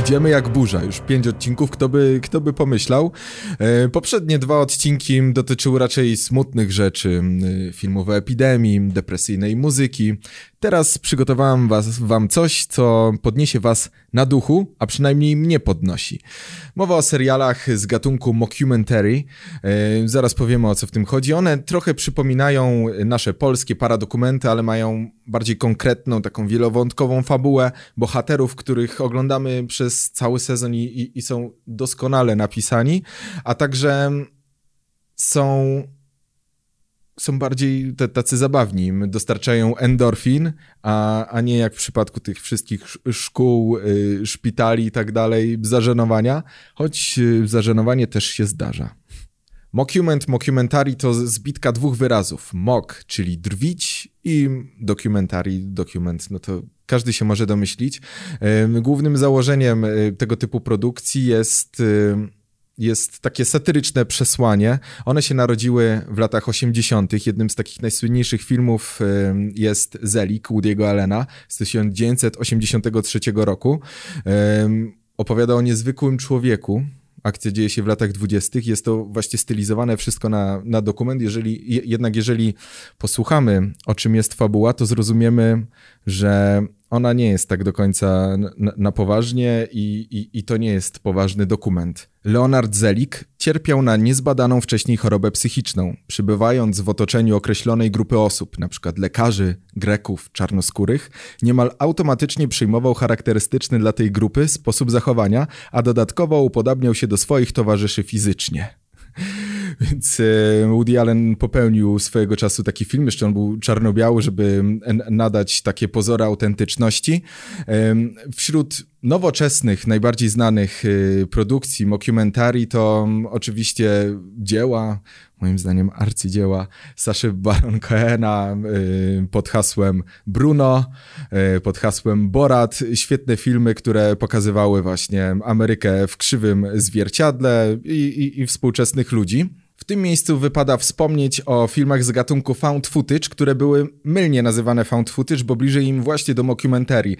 idziemy jak burza. Już pięć odcinków, kto by, kto by pomyślał. E, poprzednie dwa odcinki dotyczyły raczej smutnych rzeczy, e, filmów o epidemii, depresyjnej muzyki. Teraz przygotowałem was, wam coś, co podniesie was na duchu, a przynajmniej mnie podnosi. Mowa o serialach z gatunku mockumentary. E, zaraz powiemy o co w tym chodzi. One trochę przypominają nasze polskie paradokumenty, ale mają bardziej konkretną, taką wielowątkową fabułę bohaterów, których oglądamy przez cały sezon i, i, i są doskonale napisani, a także są są bardziej tacy zabawni, dostarczają endorfin, a, a nie jak w przypadku tych wszystkich szkół, y, szpitali i tak dalej, zażenowania, choć y, zażenowanie też się zdarza. Mockument, mockumentary to zbitka dwóch wyrazów. Mock, czyli drwić i documentary, dokument, no to każdy się może domyślić. Głównym założeniem y, tego typu produkcji jest jest takie satyryczne przesłanie. One się narodziły w latach 80. Jednym z takich najsłynniejszych filmów jest Zelik Woody'ego Allena z 1983 roku. Opowiada o niezwykłym człowieku, akcja dzieje się w latach dwudziestych. Jest to właśnie stylizowane wszystko na, na dokument. Jeżeli, jednak jeżeli posłuchamy, o czym jest fabuła, to zrozumiemy, że ona nie jest tak do końca na, na poważnie i, i, i, to nie jest poważny dokument. Leonard Zelik cierpiał na niezbadaną wcześniej chorobę psychiczną, przybywając w otoczeniu określonej grupy osób, np. lekarzy, Greków, czarnoskórych, niemal automatycznie przyjmował charakterystyczny dla tej grupy sposób zachowania, a dodatkowo upodabniał się do swoich towarzyszy fizycznie. Więc e, Woody Allen popełnił swojego czasu taki film, jeszcze on był czarno-biały, żeby nadać takie pozory autentyczności. Wśród nowoczesnych, najbardziej znanych e, produkcji, mockumentary to oczywiście dzieła, moim zdaniem arcydzieła Saszy Baron Cohena e, pod hasłem Bruno, pod hasłem Borat. Świetne filmy, które pokazywały właśnie Amerykę w krzywym zwierciadle i, i, i współczesnych ludzi. W tym miejscu wypada wspomnieć o filmach z gatunku found footage, które były mylnie nazywane found footage, bo bliżej im właśnie do mockumentary.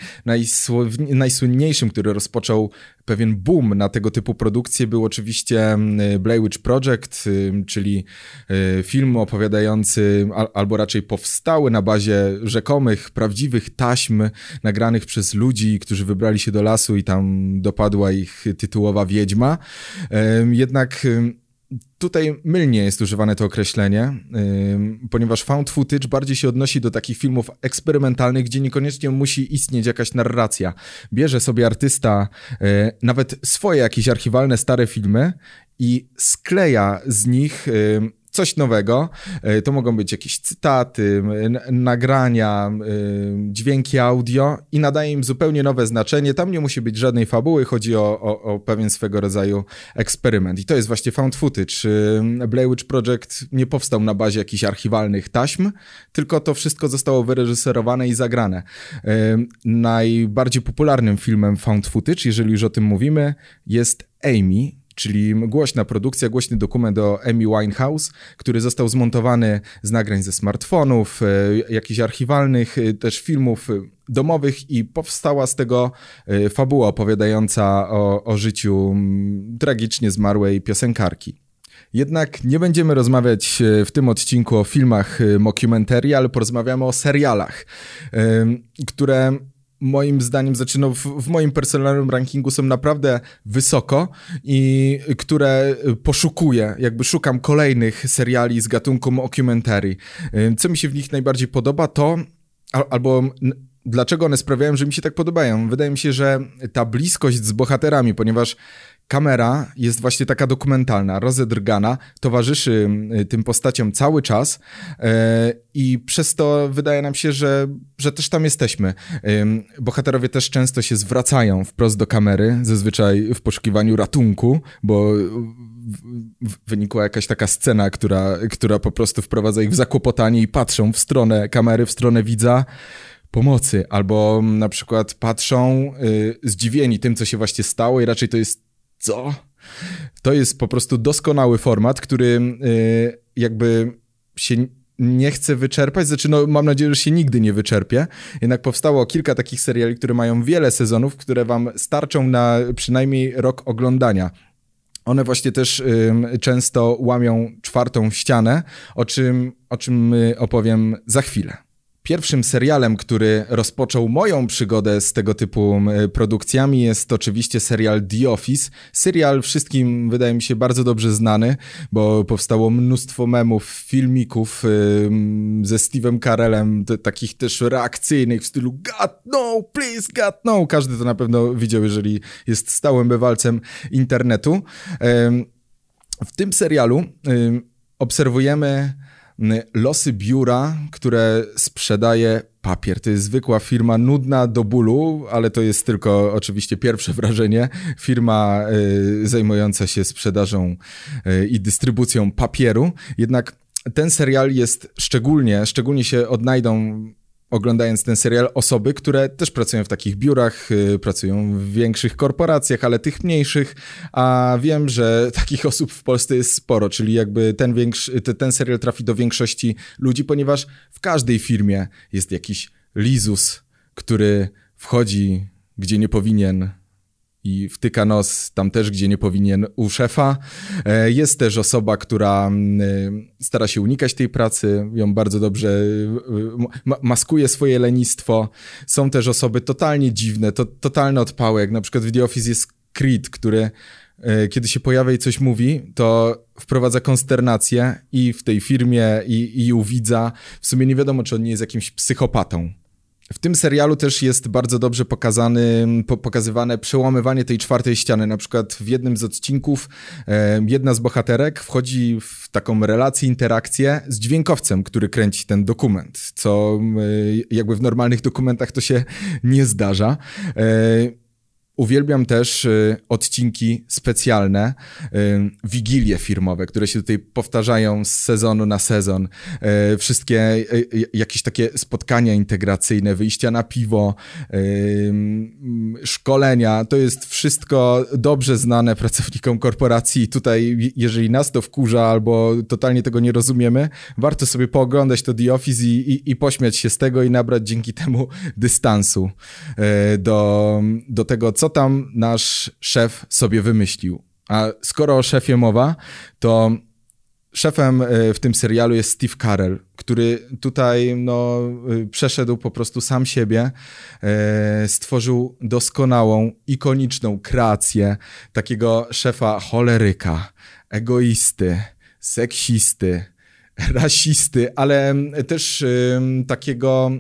najsłynniejszym, który rozpoczął pewien boom na tego typu produkcje był oczywiście mm, Blair Witch Project, czyli y, film opowiadający, albo raczej powstały na bazie rzekomych, prawdziwych taśm nagranych przez ludzi, którzy wybrali się do lasu i tam dopadła ich tytułowa wiedźma. Jednak Tutaj mylnie jest używane to określenie, yy, ponieważ found footage bardziej się odnosi do takich filmów eksperymentalnych, gdzie niekoniecznie musi istnieć jakaś narracja. Bierze sobie artysta yy, nawet swoje jakieś archiwalne stare filmy i skleja z nich yy, coś nowego. E, to mogą być jakieś cytaty, nagrania, dźwięki audio i nadaje im zupełnie nowe znaczenie. Tam nie musi być żadnej fabuły, chodzi o, o, o pewien swego rodzaju eksperyment. I to jest właśnie found footage. Blair Witch Project nie powstał na bazie jakichś archiwalnych taśm, tylko to wszystko zostało wyreżyserowane i zagrane. Najbardziej popularnym filmem found footage, jeżeli już o tym mówimy, jest Amy, czyli głośna produkcja, głośny dokument o Amy Winehouse, który został zmontowany z nagrań ze smartfonów, e, jakichś archiwalnych, e, też filmów e, domowych i powstała z tego fabuła opowiadająca o, o życiu tragicznie zmarłej piosenkarki. Jednak nie będziemy rozmawiać w tym odcinku o filmach mockumentary, ale porozmawiamy o serialach, które moim zdaniem zaczyną w, w, moim personalnym rankingu są naprawdę wysoko i które poszukuję, jakby szukam kolejnych seriali z gatunku mockumentary. Co mi się w nich najbardziej podoba to, albo dlaczego one sprawiają, że mi się tak podobają. Wydaje mi się, że ta bliskość z bohaterami, ponieważ kamera jest właśnie taka dokumentalna, rozedrgana, towarzyszy y, tym postaciom cały czas e, i przez to wydaje nam się, że, że też tam jesteśmy. Bohaterowie też często się zwracają wprost do kamery, zazwyczaj w poszukiwaniu ratunku, bo wynikła jakaś taka scena, która, która po prostu wprowadza ich w zakłopotanie i patrzą w stronę kamery, w stronę widza pomocy, albo na przykład patrzą y, zdziwieni tym, co się właśnie stało i raczej to jest co? To jest po prostu doskonały format, który y, jakby się nie chcę wyczerpać, znaczy no, mam nadzieję, że się nigdy nie wyczerpie. Jednak powstało kilka takich seriali, które mają wiele sezonów, które wam starczą na przynajmniej rok oglądania. One właśnie też y, często łamią czwartą ścianę, o czym, o czym opowiem za chwilę. Pierwszym serialem, który rozpoczął moją przygodę z tego typu produkcjami jest oczywiście serial The Office. Serial wszystkim wydaje mi się bardzo dobrze znany, bo powstało mnóstwo memów, filmików ze Steve'em Carellem, takich też reakcyjnych w stylu God no, please God no. Każdy to na pewno widział, jeżeli jest stałym bywalcem internetu. W tym serialu obserwujemy losy biura, które sprzedaje papier. To jest zwykła firma, nudna do bólu, ale to jest tylko oczywiście pierwsze wrażenie. Firma y, zajmująca się sprzedażą y, i dystrybucją papieru. Jednak ten serial jest szczególnie, szczególnie się odnajdą oglądając ten serial osoby, które też pracują w takich biurach, y, pracują w większych korporacjach, ale tych mniejszych, a wiem, że takich osób w Polsce jest sporo, czyli jakby ten, większy, ten serial trafi do większości ludzi, ponieważ w każdej firmie jest jakiś lizus, który wchodzi gdzie nie powinien, i wtyka nos tam też, gdzie nie powinien u szefa. E, jest też osoba, która mm, e, stara się unikać tej pracy, ją bardzo dobrze e, maskuje swoje lenistwo. Są też osoby totalnie dziwne, to, totalne odpały, jak na przykład w The Office jest Creed, który kiedy się pojawia i coś mówi, to wprowadza konsternację i w tej firmie, i, i u widza. W sumie nie wiadomo, czy on nie jest jakimś psychopatą. W tym serialu też jest bardzo dobrze pokazany, po, pokazywane przełamywanie tej czwartej ściany. Na przykład w jednym z odcinków e, jedna z bohaterek wchodzi w taką relację, interakcję z dźwiękowcem, który kręci ten dokument, co e, jakby w normalnych dokumentach to się nie zdarza. E, Uwielbiam też y, odcinki specjalne, y, wigilie firmowe, które się tutaj powtarzają z sezonu na sezon. Y, wszystkie jakieś takie spotkania integracyjne, wyjścia na piwo, szkolenia. To jest wszystko dobrze znane pracownikom korporacji. Tutaj, jeżeli nas to wkurza albo totalnie tego nie rozumiemy, warto sobie pooglądać to The Office i, i, i pośmiać się z tego i nabrać dzięki temu dystansu do, do tego, co co tam nasz szef sobie wymyślił. A skoro o szefie mowa, to szefem e, w tym serialu jest Steve Carell, który tutaj no, e, przeszedł po prostu sam siebie, e, stworzył doskonałą, ikoniczną kreację takiego szefa choleryka, egoisty, seksisty, rasisty, ale też takiego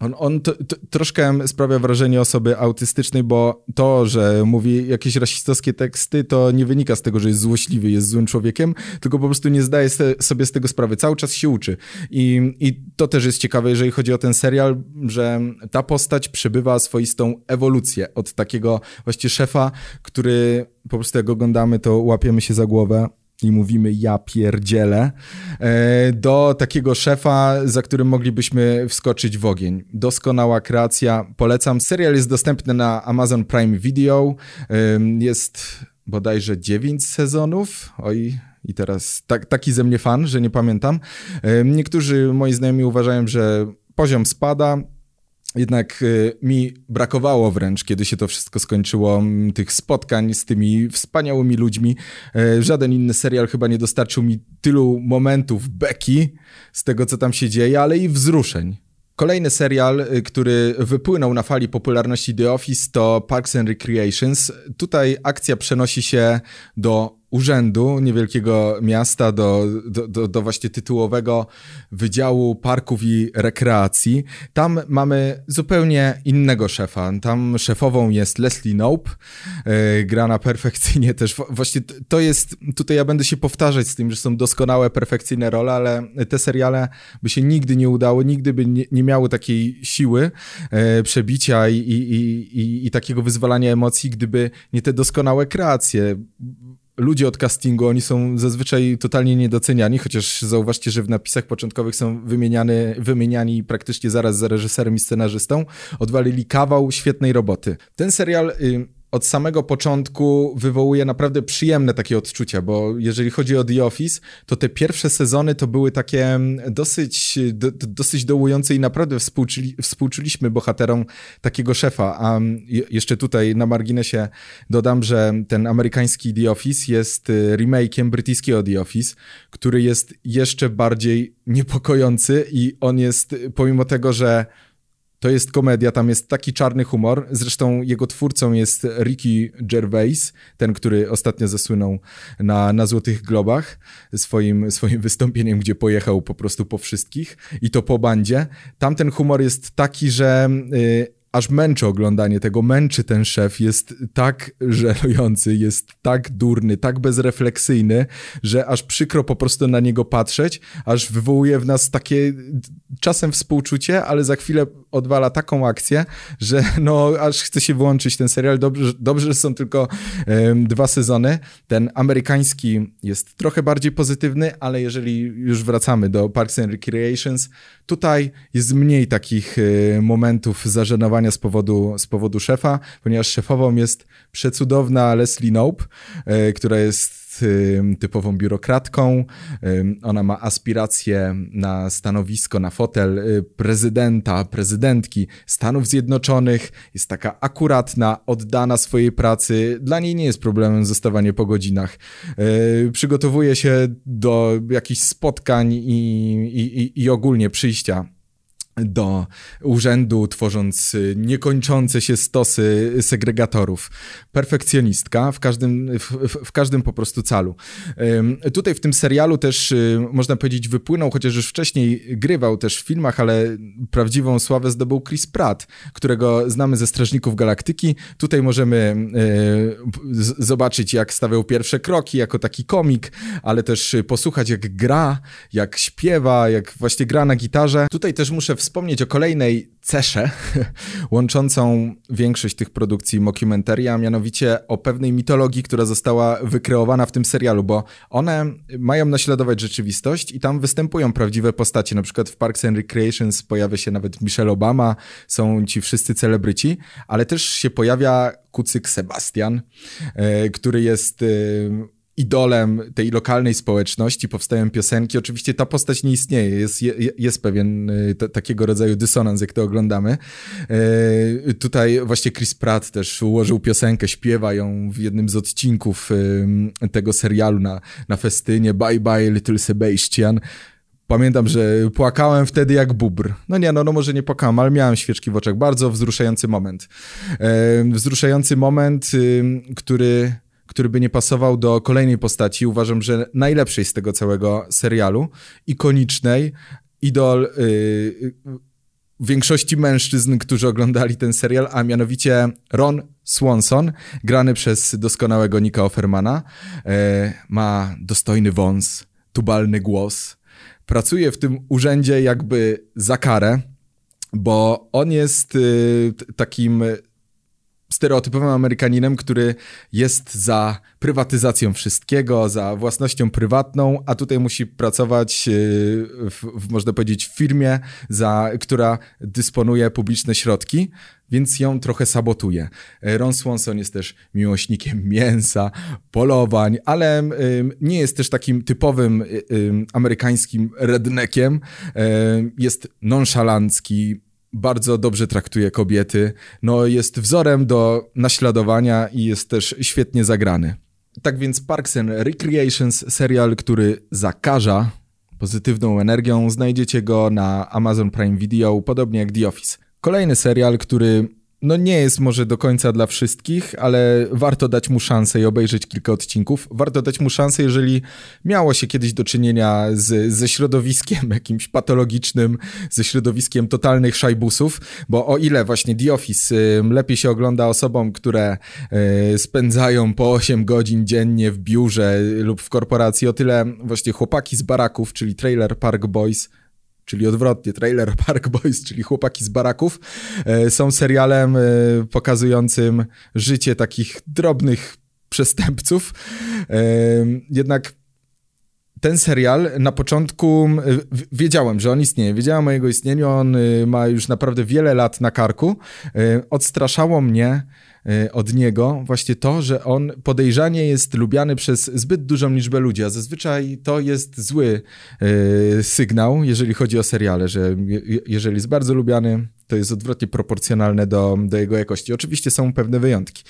on, on to, to, troszkę sprawia wrażenie osoby autystycznej, bo to, że mówi jakieś rasistowskie teksty, to nie wynika z tego, że jest złośliwy, jest złym człowiekiem, tylko po prostu nie zdaje sobie z tego sprawy. Cały czas się uczy. I, I to też jest ciekawe, jeżeli chodzi o ten serial, że ta postać przebywa swoistą ewolucję od takiego właściwie szefa, który po prostu jak oglądamy, to łapiemy się za głowę i mówimy ja pierdzielę, e, do takiego szefa, za którym moglibyśmy wskoczyć w ogień. Doskonała kreacja, polecam. Serial jest dostępny na Amazon Prime Video. Jest bodajże 9 sezonów. Oj, i teraz tak, taki ze mnie fan, że nie pamiętam. Niektórzy moi znajomi uważają, że poziom spada. Jednak y, mi brakowało wręcz, kiedy się to wszystko skończyło, tych spotkań z tymi wspaniałymi ludźmi. E, żaden inny serial chyba nie dostarczył mi tylu momentów beki z tego, co tam się dzieje, ale i wzruszeń. Kolejny serial, y, który wypłynął na fali popularności The Office to Parks and Recreations. Tutaj akcja przenosi się do urzędu niewielkiego miasta do, do, do, do, właśnie tytułowego Wydziału Parków i Rekreacji. Tam mamy zupełnie innego szefa. Tam szefową jest Leslie Knope, yy, grana perfekcyjnie też. Właśnie to jest, tutaj ja będę się powtarzać z tym, że są doskonałe, perfekcyjne role, ale te seriale by się nigdy nie udały, nigdy by nie, nie miały takiej siły yy, przebicia i, i, i, i takiego wyzwalania emocji, gdyby nie te doskonałe kreacje ludzie od castingu, oni są zazwyczaj totalnie niedoceniani, chociaż zauważcie, że w napisach początkowych są wymieniany, wymieniani praktycznie zaraz za reżyserem i scenarzystą. Odwalili kawał świetnej roboty. Ten serial y, od samego początku wywołuje naprawdę przyjemne takie odczucia, bo jeżeli chodzi o The Office, to te pierwsze sezony to były takie mm, dosyć, do, dosyć dołujące i naprawdę współczuli, współczuliśmy bohaterom takiego szefa. A mm, jeszcze tutaj na marginesie dodam, że ten amerykański The Office jest y, remake'iem brytyjskiego The Office, który jest jeszcze bardziej niepokojący i on jest, pomimo tego, że to jest komedia, tam jest taki czarny humor. Zresztą jego twórcą jest Ricky Gervais, ten, który ostatnio zasłynął na, na Złotych Globach swoim, swoim wystąpieniem, gdzie pojechał po prostu po wszystkich i to po bandzie. Tam ten humor jest taki, że y, aż męczy oglądanie tego, męczy ten szef, jest tak żerujący, jest tak durny, tak bezrefleksyjny, że aż przykro po prostu na niego patrzeć, aż wywołuje w nas takie czasem współczucie, ale za chwilę odwala taką akcję, że no aż chce się wyłączyć ten serial. Dobrze, dobrze że są tylko um, dwa sezony. Ten amerykański jest trochę bardziej pozytywny, ale jeżeli już wracamy do Parks and Recreations, tutaj jest mniej takich um, momentów zażenowania z powodu, z powodu szefa, ponieważ szefową jest przecudowna Leslie Knope, um, która jest typową biurokratką. Ona ma aspiracje na stanowisko, na fotel prezydenta, prezydentki Stanów Zjednoczonych. Jest taka akuratna, oddana swojej pracy. Dla niej nie jest problemem zostawanie po godzinach. Przygotowuje się do jakichś spotkań i, i, i ogólnie przyjścia do urzędu, tworząc y, niekończące się stosy segregatorów. Perfekcjonistka w każdym, w, w, każdym po prostu calu. Tutaj w tym serialu też y, można powiedzieć wypłynął, chociaż już wcześniej grywał też w filmach, ale prawdziwą sławę zdobył Chris Pratt, którego znamy ze Strażników Galaktyki. Tutaj możemy y, zobaczyć, jak stawiał pierwsze kroki jako taki komik, ale też posłuchać, jak gra, jak śpiewa, jak właśnie gra na gitarze. Tutaj też muszę wspomnieć, wspomnieć o kolejnej cesze łączącą większość tych produkcji mockumentarii, a mianowicie o pewnej mitologii, która została wykreowana w tym serialu, bo one mają naśladować rzeczywistość i tam występują prawdziwe postacie. Na przykład w Parks and Recreations pojawia się nawet Michelle Obama, są ci wszyscy celebryci, ale też się pojawia kucyk Sebastian, e, który jest e, idolem tej lokalnej społeczności, powstają piosenki. Oczywiście ta postać nie istnieje, jest, jest pewien y, t- takiego rodzaju dysonans, jak to oglądamy. E, tutaj właśnie Chris Pratt też ułożył piosenkę, śpiewa ją w jednym z odcinków y, tego serialu na, na festynie Bye Bye Little Sebastian. Pamiętam, że płakałem wtedy jak bubr. No nie, no, no może nie płakałem, ale miałem świeczki w oczach. Bardzo wzruszający moment. Wzruszający moment, y, który który by nie pasował do kolejnej postaci, uważam, że najlepszej z tego całego serialu, ikonicznej, idol yy, większości mężczyzn, którzy oglądali ten serial, a mianowicie Ron Swanson, grany przez doskonałego Nika Offermana, yy, ma dostojny wąs, tubalny głos, pracuje w tym urzędzie jakby za karę, bo on jest y, takim stereotypowym Amerykaninem, który jest za prywatyzacją wszystkiego, za własnością prywatną, a tutaj musi pracować, e, w, w, można powiedzieć, w firmie, za, która dysponuje publiczne środki, więc ją trochę sabotuje. E, Ron Swanson jest też miłośnikiem mięsa, polowań, ale nie jest też takim typowym amerykańskim redneckiem. E, jest nonszalancki, bardzo dobrze traktuje kobiety, no jest wzorem do naśladowania i jest też świetnie zagrany. Tak więc Parks and Recreations, serial, który zakaża pozytywną energią, znajdziecie go na Amazon Prime Video, podobnie jak The Office. Kolejny serial, który no nie jest może do końca dla wszystkich, ale warto dać mu szansę i obejrzeć kilka odcinków. Warto dać mu szansę, jeżeli miało się kiedyś do czynienia z, ze środowiskiem jakimś patologicznym, ze środowiskiem totalnych szajbusów, bo o ile właśnie The Office y, lepiej się ogląda osobom, które y, spędzają po 8 godzin dziennie w biurze lub w korporacji, o tyle właśnie chłopaki z baraków, czyli Trailer Park Boys, czyli odwrotnie, Trailer Park Boys, czyli chłopaki z baraków, e, są serialem e, pokazującym życie takich drobnych przestępców. E, jednak ten serial na początku wiedziałem, że on istnieje. Wiedziałem o jego istnieniu. On ma już naprawdę wiele lat na karku. Odstraszało mnie od niego właśnie to, że on podejrzanie jest lubiany przez zbyt dużą liczbę ludzi, a zazwyczaj to jest zły e, sygnał, jeżeli chodzi o seriale, że jeżeli jest bardzo lubiany, to jest odwrotnie proporcjonalne do, do jego jakości. Oczywiście są pewne wyjątki.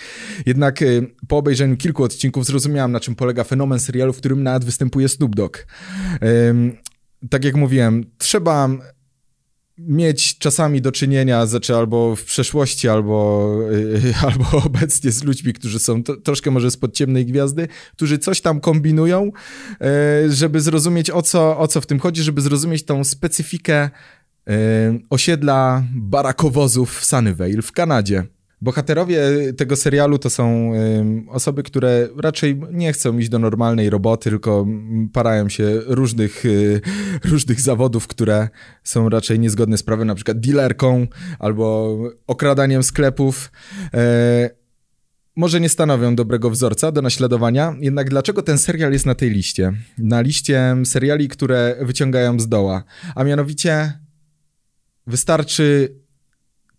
Jednak po obejrzeniu kilku odcinków zrozumiałem, na czym polega fenomen serialu, w którym nawet występuje Snoop Dogg. Tak jak mówiłem, trzeba mieć czasami do czynienia, znaczy albo w przeszłości, albo, yy, albo obecnie z ludźmi, którzy są to, troszkę może spod ciemnej gwiazdy, którzy coś tam kombinują, yy, żeby zrozumieć o co, o co w tym chodzi, żeby zrozumieć tą specyfikę yy, osiedla barakowozów w Sunnyvale w Kanadzie. Bohaterowie tego serialu to są osoby, które raczej nie chcą iść do normalnej roboty, tylko parają się różnych, y, różnych zawodów, które są raczej niezgodne z prawem, na przykład dealerką albo okradaniem sklepów. E, może nie stanowią dobrego wzorca do naśladowania, jednak dlaczego ten serial jest na tej liście? Na liście seriali, które wyciągają z doła, a mianowicie wystarczy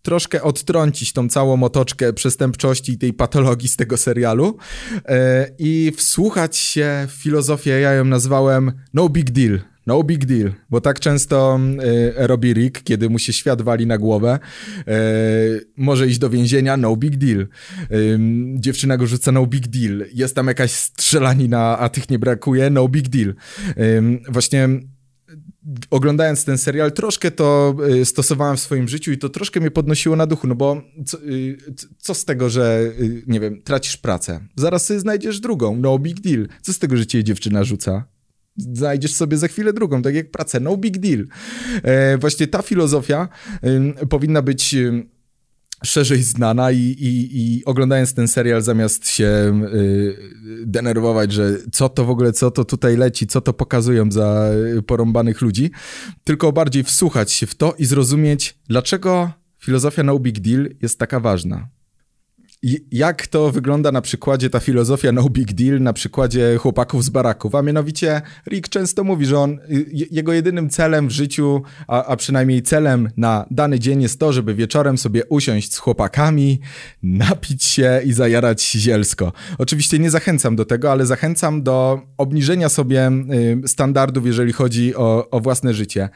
troszkę odtrącić tą całą otoczkę przestępczości i tej patologii z tego serialu e, i wsłuchać się w filozofię, ja ją nazwałem no big deal. No big deal, bo tak często y, robi Rick, kiedy mu się świat wali na głowę. Y, może iść do więzienia, no big deal. Y, dziewczyna go rzuca, no big deal. Jest tam jakaś strzelanina, a tych nie brakuje, no big deal. właśnie oglądając ten serial, troszkę to y, stosowałem w swoim życiu i to troszkę mnie podnosiło na duchu, no bo co, y, co z tego, że, y, nie wiem, tracisz pracę? Zaraz sobie znajdziesz drugą, no big deal. Co z tego, że cię dziewczyna rzuca? znajdziesz sobie za chwilę drugą, tak jak pracę, no big deal. E, właśnie ta filozofia powinna być szerzej znana i, i, i oglądając ten serial zamiast się y, denerwować, że co to w ogóle, co to tutaj leci, co to pokazują za porąbanych ludzi, tylko bardziej wsłuchać się w to i zrozumieć, dlaczego filozofia no big deal jest taka ważna jak to wygląda na przykładzie ta filozofia no big deal, na przykładzie chłopaków z baraków, a mianowicie Rick często mówi, że on, jego jedynym celem w życiu, a, a przynajmniej celem na dany dzień jest to, żeby wieczorem sobie usiąść z chłopakami, napić się i zajarać zielsko. Oczywiście nie zachęcam do tego, ale zachęcam do obniżenia sobie y, standardów, jeżeli chodzi o, o własne życie.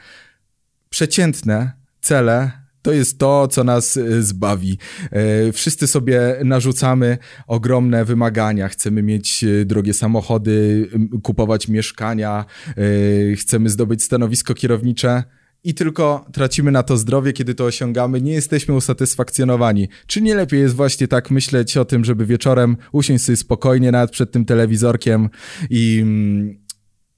Przeciętne cele to jest to, co nas e, zbawi. E, wszyscy sobie narzucamy ogromne wymagania. Chcemy mieć e, drogie samochody, kupować mieszkania, chcemy zdobyć stanowisko kierownicze i tylko tracimy na to zdrowie, kiedy to osiągamy, nie jesteśmy usatysfakcjonowani. Czy nie lepiej jest właśnie tak myśleć o tym, żeby wieczorem usiąść sobie spokojnie nawet przed tym telewizorkiem i mm,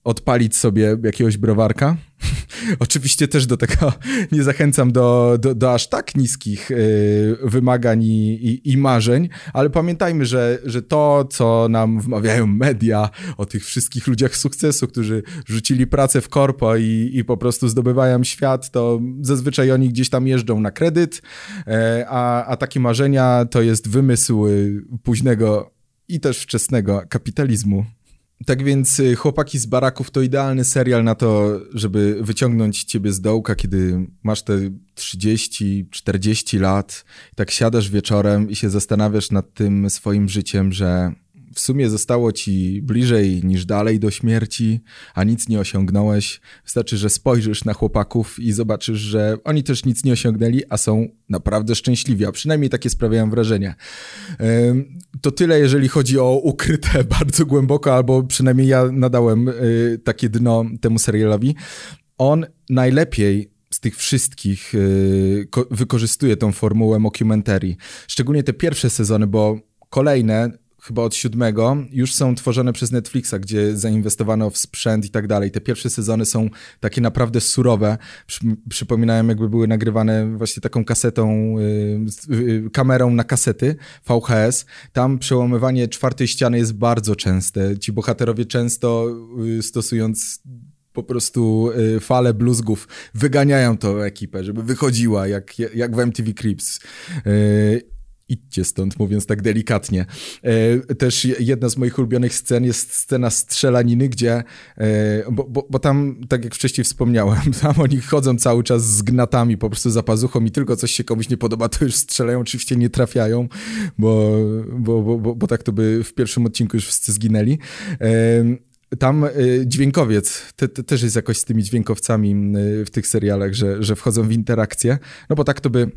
odpalić sobie jakiegoś browarka. Oczywiście też do tego nie zachęcam do, do, do aż tak niskich y, wymagań i, i, i, marzeń, ale pamiętajmy, że, że to, co nam wmawiają media o tych wszystkich ludziach sukcesu, którzy rzucili pracę w korpo i, i po prostu zdobywają świat, to zazwyczaj oni gdzieś tam jeżdżą na kredyt, e, a, a takie marzenia to jest wymysł y, późnego i też wczesnego kapitalizmu. Tak więc y, Chłopaki z baraków to idealny serial na to, żeby wyciągnąć ciebie z dołka, kiedy masz te 30-40 lat, tak siadasz wieczorem i się zastanawiasz nad tym swoim życiem, że w sumie zostało ci bliżej niż dalej do śmierci, a nic nie osiągnąłeś. Wystarczy, że spojrzysz na chłopaków i zobaczysz, że oni też nic nie osiągnęli, a są naprawdę szczęśliwi, a przynajmniej takie sprawiają wrażenie. To tyle, jeżeli chodzi o ukryte bardzo głęboko, albo przynajmniej ja nadałem y, takie dno temu serialowi. On najlepiej z tych wszystkich y, wykorzystuje tą formułę mockumentary. Szczególnie te pierwsze sezony, bo kolejne chyba od siódmego, już są tworzone przez Netflixa, gdzie zainwestowano w sprzęt i tak dalej. Te pierwsze sezony są takie naprawdę surowe. Przy, przypominają, jakby były nagrywane właśnie taką kasetą, yy, kamerą na kasety VHS. Tam przełamywanie czwartej ściany jest bardzo częste. Ci bohaterowie często yy, stosując po prostu y, fale bluzgów wyganiają tą ekipę, żeby wychodziła, jak, jak w MTV Crips. Idźcie stąd, mówiąc tak delikatnie. E, też jedna z moich ulubionych scen jest scena strzelaniny, gdzie, e, bo, bo, bo, tam, tak jak wcześniej wspomniałem, tam oni chodzą cały czas z gnatami po prostu za pazuchą i tylko coś się komuś nie podoba, to już strzelają, oczywiście nie trafiają, bo, bo, bo, bo, bo tak to by w pierwszym odcinku już wszyscy zginęli. E, tam dźwiękowiec te, te też jest jakoś z tymi dźwiękowcami w tych serialach, że, że wchodzą w interakcję, no bo tak to by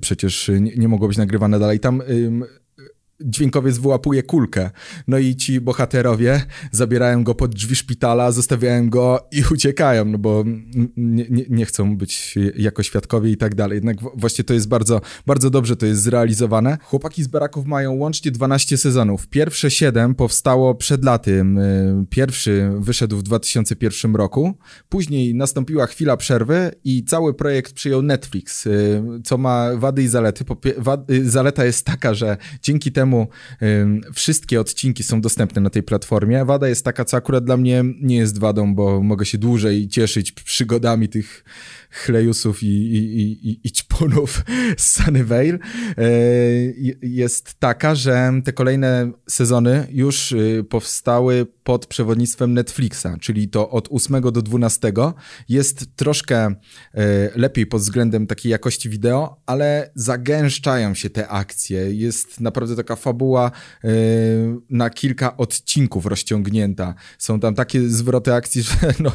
przecież nie, nie mogło być nagrywane dalej. Tam dźwiękowiec wyłapuje kulkę. No i ci bohaterowie zabierają go pod drzwi szpitala, zostawiają go i uciekają, no bo nie, nie, nie, chcą być jako świadkowie i tak dalej. Jednak właśnie to jest bardzo, bardzo dobrze to jest zrealizowane. Chłopaki z Baraków mają łącznie 12 sezonów. Pierwsze 7 powstało przed laty. Pierwszy wyszedł w 2001 roku. Później nastąpiła chwila przerwy i cały projekt przyjął Netflix, co ma wady i zalety. Y, zaleta jest taka, że dzięki temu wszystkie odcinki są dostępne na tej platformie. Wada jest taka, co akurat dla mnie nie jest wadą, bo mogę się dłużej cieszyć przygodami tych chlejusów i, i, i, i ćpunów z Sunnyvale e, jest taka, że te kolejne sezony już y, powstały pod przewodnictwem Netflixa, czyli to od 8 do 12 jest troszkę e, lepiej pod względem takiej jakości wideo, ale zagęszczają się te akcje. Jest naprawdę taka fabuła e, na kilka odcinków rozciągnięta. Są tam takie zwroty akcji, że no,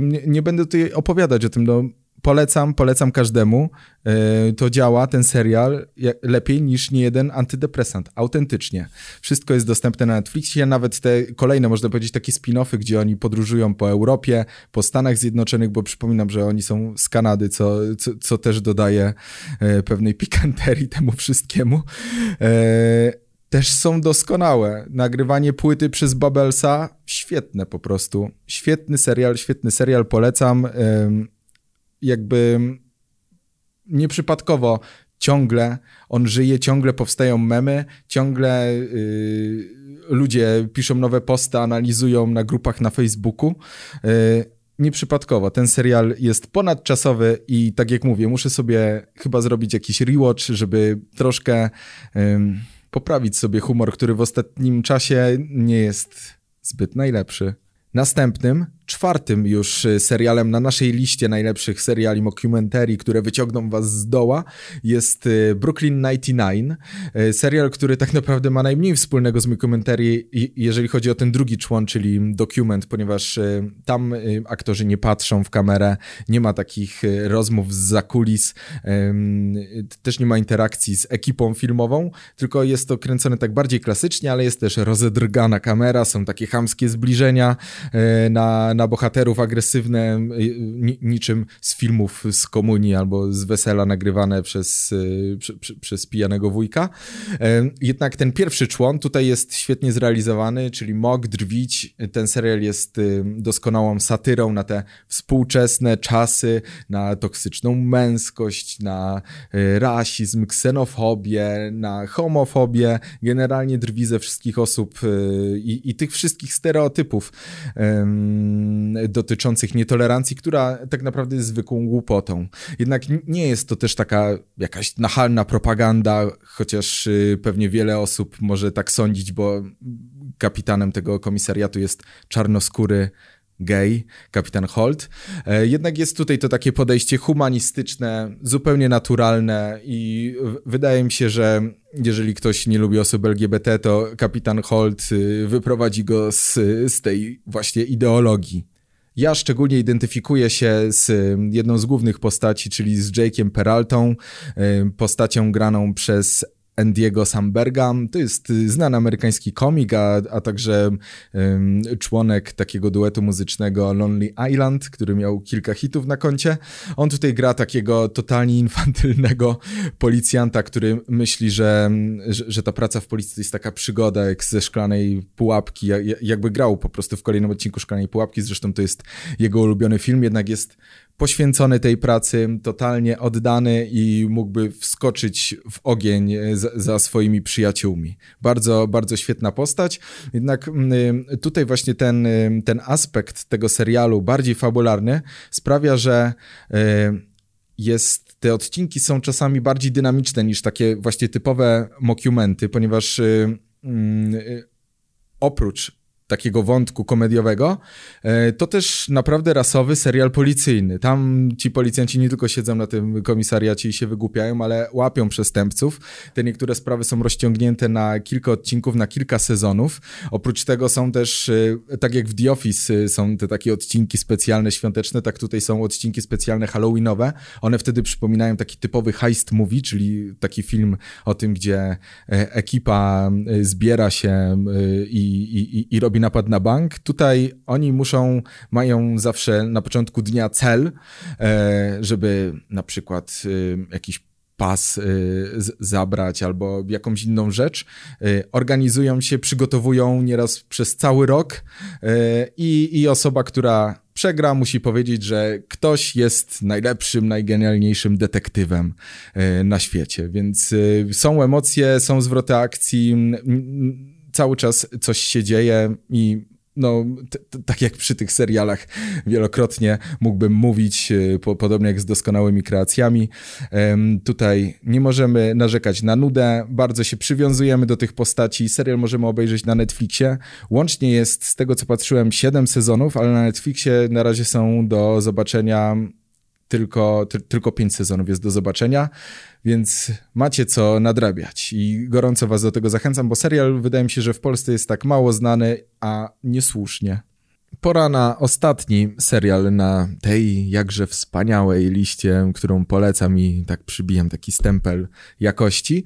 nie, nie będę tutaj opowiadać o tym, no polecam, polecam każdemu. E, to działa, ten serial, lepiej niż nie jeden antydepresant. Autentycznie. Wszystko jest dostępne na Netflixie, nawet te kolejne, można powiedzieć, takie spin-offy, gdzie oni podróżują po Europie, po Stanach Zjednoczonych, bo przypominam, że oni są z Kanady, co, co, co też dodaje e, pewnej pikanterii temu wszystkiemu e, też są doskonałe. Nagrywanie płyty przez Babelsa, świetne po prostu. Świetny serial, świetny serial, polecam jakby nieprzypadkowo ciągle on żyje, ciągle powstają memy, ciągle yy, ludzie piszą nowe posty, analizują na grupach na Facebooku. Yy, nieprzypadkowo. Ten serial jest ponadczasowy i tak jak mówię, muszę sobie chyba zrobić jakiś rewatch, żeby troszkę yy, poprawić sobie humor, który w ostatnim czasie nie jest zbyt najlepszy. Następnym czwartym już y, serialem na naszej liście najlepszych seriali mockumentary, które wyciągną was z doła, jest y, Brooklyn 99. Y, serial, który tak naprawdę ma najmniej wspólnego z mockumentary, jeżeli chodzi o ten drugi człon, czyli dokument, ponieważ tam aktorzy nie patrzą w kamerę, nie ma takich rozmów z zakulis, też nie ma interakcji z ekipą filmową, tylko jest to kręcone tak bardziej klasycznie, ale jest też rozedrgana kamera, są takie chamskie zbliżenia na na bohaterów agresywne, niczym z filmów z komunii albo z wesela nagrywane przez, y, prze, przez pijanego wujka. Jednak ten pierwszy człon tutaj jest świetnie zrealizowany, czyli Mog, Drwić. Ten serial jest y, doskonałą satyrą na te współczesne czasy, na toksyczną męskość, na y, rasizm, ksenofobię, na homofobię. Generalnie drwi ze wszystkich osób i, i tych wszystkich stereotypów dotyczących nietolerancji, która tak naprawdę jest zwykłą głupotą. Jednak nie jest to też taka jakaś nachalna propaganda, chociaż y, pewnie wiele osób może tak sądzić, bo kapitanem tego komisariatu jest czarnoskóry gay, kapitan Holt. E, jednak jest tutaj to takie podejście humanistyczne, zupełnie naturalne i wydaje mi się, że jeżeli ktoś nie lubi osób LGBT, to kapitan Holt y, wyprowadzi go z, z tej właśnie ideologii. Ja szczególnie identyfikuję się z jedną z głównych postaci, czyli z Jake'iem Peraltą, y, postacią graną przez Andiego Samberga. To jest y, znany amerykański komik, a, a także um, członek takiego duetu muzycznego Lonely Island, który miał kilka hitów na koncie. On tutaj gra takiego totalnie infantylnego policjanta, który myśli, że, że, że ta praca w policji to jest taka przygoda jak ze szklanej pułapki, jakby grał po prostu w kolejnym odcinku szklanej pułapki. Zresztą to jest jego ulubiony film, jednak jest poświęcony tej pracy, totalnie oddany i mógłby wskoczyć w ogień za, za, swoimi przyjaciółmi. Bardzo, bardzo świetna postać. Jednak mm, tutaj właśnie ten, ten aspekt tego serialu, bardziej fabularny, sprawia, że y, jest, te odcinki są czasami bardziej dynamiczne niż takie właśnie typowe mockumenty, ponieważ y, y, oprócz takiego wątku komediowego, e, to też naprawdę rasowy serial policyjny. Tam ci policjanci nie tylko siedzą na tym komisariacie i się wygłupiają, ale łapią przestępców. Te niektóre sprawy są rozciągnięte na kilka odcinków, na kilka sezonów. Oprócz tego są też, e, tak jak w The Office e, są te takie odcinki specjalne, świąteczne, tak tutaj są odcinki specjalne halloweenowe. One wtedy przypominają taki typowy heist movie, czyli taki film o tym, gdzie ekipa zbiera się i, i, i robi robi napad na bank. Tutaj oni muszą, mają zawsze na początku dnia cel, e, żeby na przykład e, jakiś pas e, zabrać albo jakąś inną rzecz. Organizują się, przygotowują nieraz przez cały rok i, i osoba, która przegra, musi powiedzieć, że ktoś jest najlepszym, najgenialniejszym detektywem na świecie. Więc są emocje, są zwroty akcji cały czas coś się dzieje i no, tak jak przy tych serialach wielokrotnie mógłbym mówić, e, po, podobnie jak z doskonałymi kreacjami. tutaj nie możemy narzekać na nudę, bardzo się przywiązujemy do tych postaci. Serial możemy obejrzeć na Netflixie. Łącznie jest, z tego co patrzyłem, 7 sezonów, ale na Netflixie na razie są do zobaczenia tylko, ty, tylko pięć sezonów jest do zobaczenia, więc macie co nadrabiać i gorąco was do tego zachęcam, bo serial wydaje mi się, że w Polsce jest tak mało znany, a niesłusznie. Pora na ostatni serial na tej jakże wspaniałej liście, którą polecam i tak przybijam taki stempel jakości.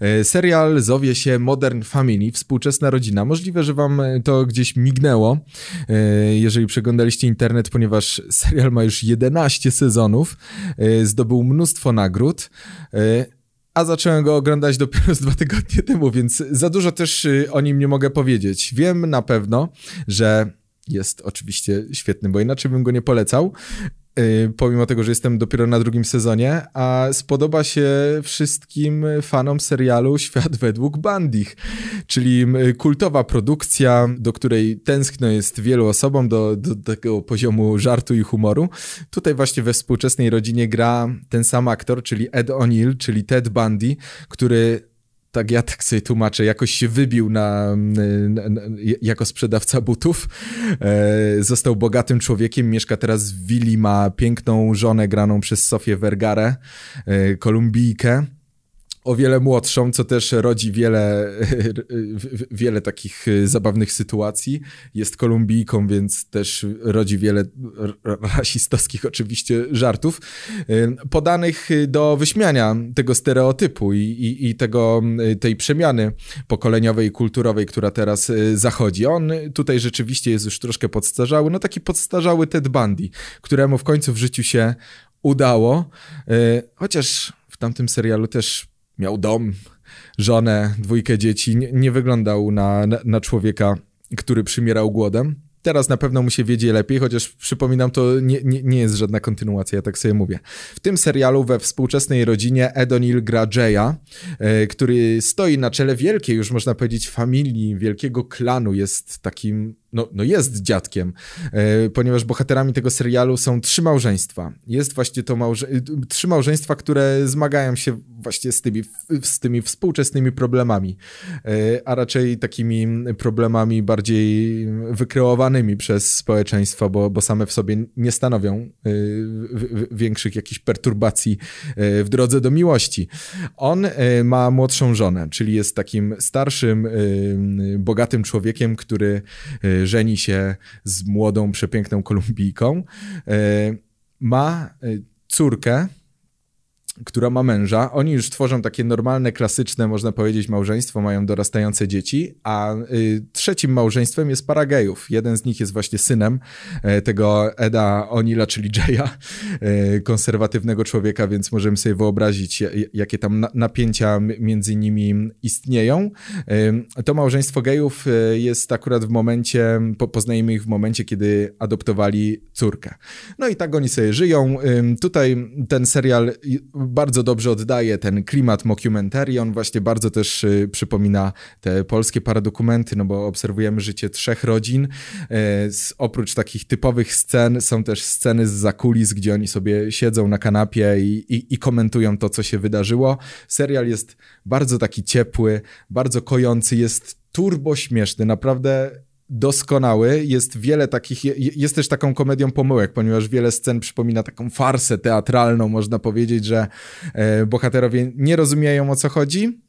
E, serial zowie się Modern Family, współczesna rodzina. Możliwe, że wam to gdzieś mignęło, e, jeżeli przeglądaliście internet, ponieważ serial ma już 11 sezonów, e, zdobył mnóstwo nagród a zacząłem go oglądać dopiero z dwa tygodnie temu, więc za dużo też o nim nie mogę powiedzieć. Wiem na pewno, że jest oczywiście świetny, bo inaczej bym go nie polecał. Yy, pomimo tego, że jestem dopiero na drugim sezonie, a spodoba się wszystkim fanom serialu Świat według Bandich, czyli kultowa produkcja, do której tęskno jest wielu osobom, do, do tego poziomu żartu i humoru. Tutaj właśnie we współczesnej rodzinie gra ten sam aktor, czyli Ed O'Neill, czyli Ted Bundy, który tak ja tak sobie tłumaczę, jakoś się wybił na, na, na jako sprzedawca butów. E, został bogatym człowiekiem, mieszka teraz w willi, ma piękną żonę graną przez Sofię Vergara, e, Kolumbijkę o wiele młodszą, co też rodzi wiele, wiele takich zabawnych sytuacji. Jest Kolumbijką, więc też rodzi wiele rasistowskich oczywiście żartów, podanych do wyśmiania tego stereotypu i, i, i tego, tej przemiany pokoleniowej i kulturowej, która teraz zachodzi. On tutaj rzeczywiście jest już troszkę podstarzały, no taki podstarzały Ted Bundy, któremu w końcu w życiu się udało, chociaż w tamtym serialu też miał dom, żonę, dwójkę dzieci, nie, nie wyglądał na, na, na człowieka, który przymierał głodem. Teraz na pewno mu się wiedzie lepiej, chociaż przypominam, to nie, nie, nie, jest żadna kontynuacja, ja tak sobie mówię. W tym serialu we współczesnej rodzinie Edonil gra Jaya, e, który stoi na czele wielkiej, już można powiedzieć, familii, wielkiego klanu. Jest takim no, no jest dziadkiem, e, ponieważ bohaterami tego serialu są trzy małżeństwa. Jest właśnie to małże trzy małżeństwa, które zmagają się właśnie z tymi, z tymi współczesnymi problemami, e, a raczej takimi problemami bardziej wykreowanymi przez społeczeństwo, bo, bo same w sobie nie stanowią e, większych jakichś perturbacji w drodze do miłości. On ma młodszą żonę, czyli jest takim starszym, bogatym człowiekiem, który żeni się z młodą, przepiękną Kolumbijką. E, ma e, córkę, która ma męża. Oni już tworzą takie normalne, klasyczne, można powiedzieć, małżeństwo, mają dorastające dzieci, a y, trzecim małżeństwem jest para gejów. Jeden z nich jest właśnie synem y, tego Eda Onila, czyli Jaya, y, konserwatywnego człowieka, więc możemy sobie wyobrazić, jakie tam na napięcia między nimi istnieją. To małżeństwo gejów jest akurat w momencie, po, poznajemy ich w momencie, kiedy adoptowali córkę. No i tak oni sobie żyją. Tutaj ten serial bardzo dobrze oddaje ten klimat mockumentary, on właśnie bardzo też y, przypomina te polskie paradokumenty, no bo obserwujemy życie trzech rodzin. E, oprócz takich typowych scen są też sceny z zakulis, gdzie oni sobie siedzą na kanapie i, i, i komentują to, co się wydarzyło. Serial jest bardzo taki ciepły, bardzo kojący, jest turbo śmieszny, naprawdę doskonały. Jest wiele takich, jest też taką komedią pomyłek, ponieważ wiele scen przypomina taką farsę teatralną, można powiedzieć, że e, bohaterowie nie rozumieją o co chodzi,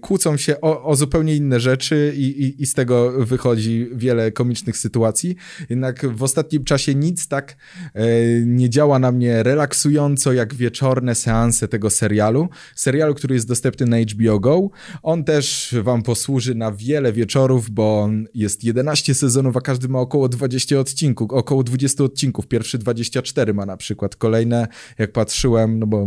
kłócą się o, o zupełnie inne rzeczy i, i, i, z tego wychodzi wiele komicznych sytuacji. Jednak w ostatnim czasie nic tak e, nie działa na mnie relaksująco jak wieczorne seanse tego serialu. Serialu, który jest dostępny na HBO Go. On też wam posłuży na wiele wieczorów, bo jest 11 sezonów, a każdy ma około 20 odcinków, około 20 odcinków. Pierwszy 24 ma na przykład. Kolejne, jak patrzyłem, no bo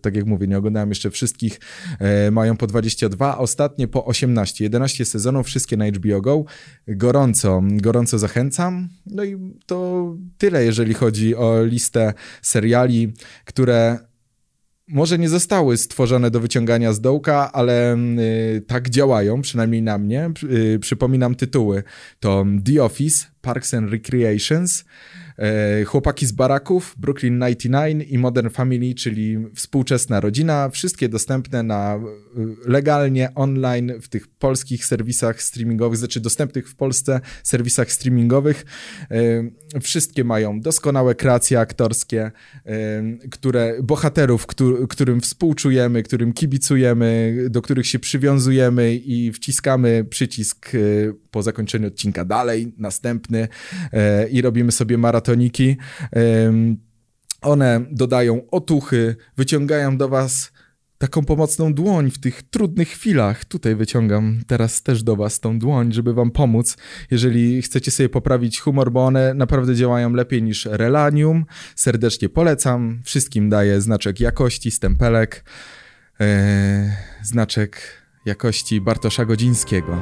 tak jak mówię, nie oglądałem jeszcze wszystkich, e, mają po 20 22, ostatnie po 18, 11 sezonów, wszystkie na HBO Go. Gorąco, gorąco zachęcam. No i to tyle, jeżeli chodzi o listę seriali, które może nie zostały stworzone do wyciągania z dołka, ale y, tak działają, przynajmniej na mnie. Y, przypominam tytuły. To The Office, Parks and Recreations, chłopaki z baraków, Brooklyn 99 i Modern Family, czyli współczesna rodzina. Wszystkie dostępne na e, legalnie online w tych polskich serwisach streamingowych, znaczy dostępnych w Polsce serwisach streamingowych. E, wszystkie mają doskonałe kreacje aktorskie, które bohaterów, którym współczujemy, którym kibicujemy, do których się przywiązujemy i wciskamy przycisk po zakończeniu odcinka dalej, następny i robimy sobie maraton maratoniki. One dodają otuchy, wyciągają do was taką pomocną dłoń w tych trudnych chwilach. Tutaj wyciągam teraz też do Was tą dłoń, żeby Wam pomóc, jeżeli chcecie sobie poprawić humor, bo one naprawdę działają lepiej niż Relanium. Serdecznie polecam. Wszystkim daję znaczek jakości, stempelek, yy, znaczek jakości Bartosza Godzińskiego.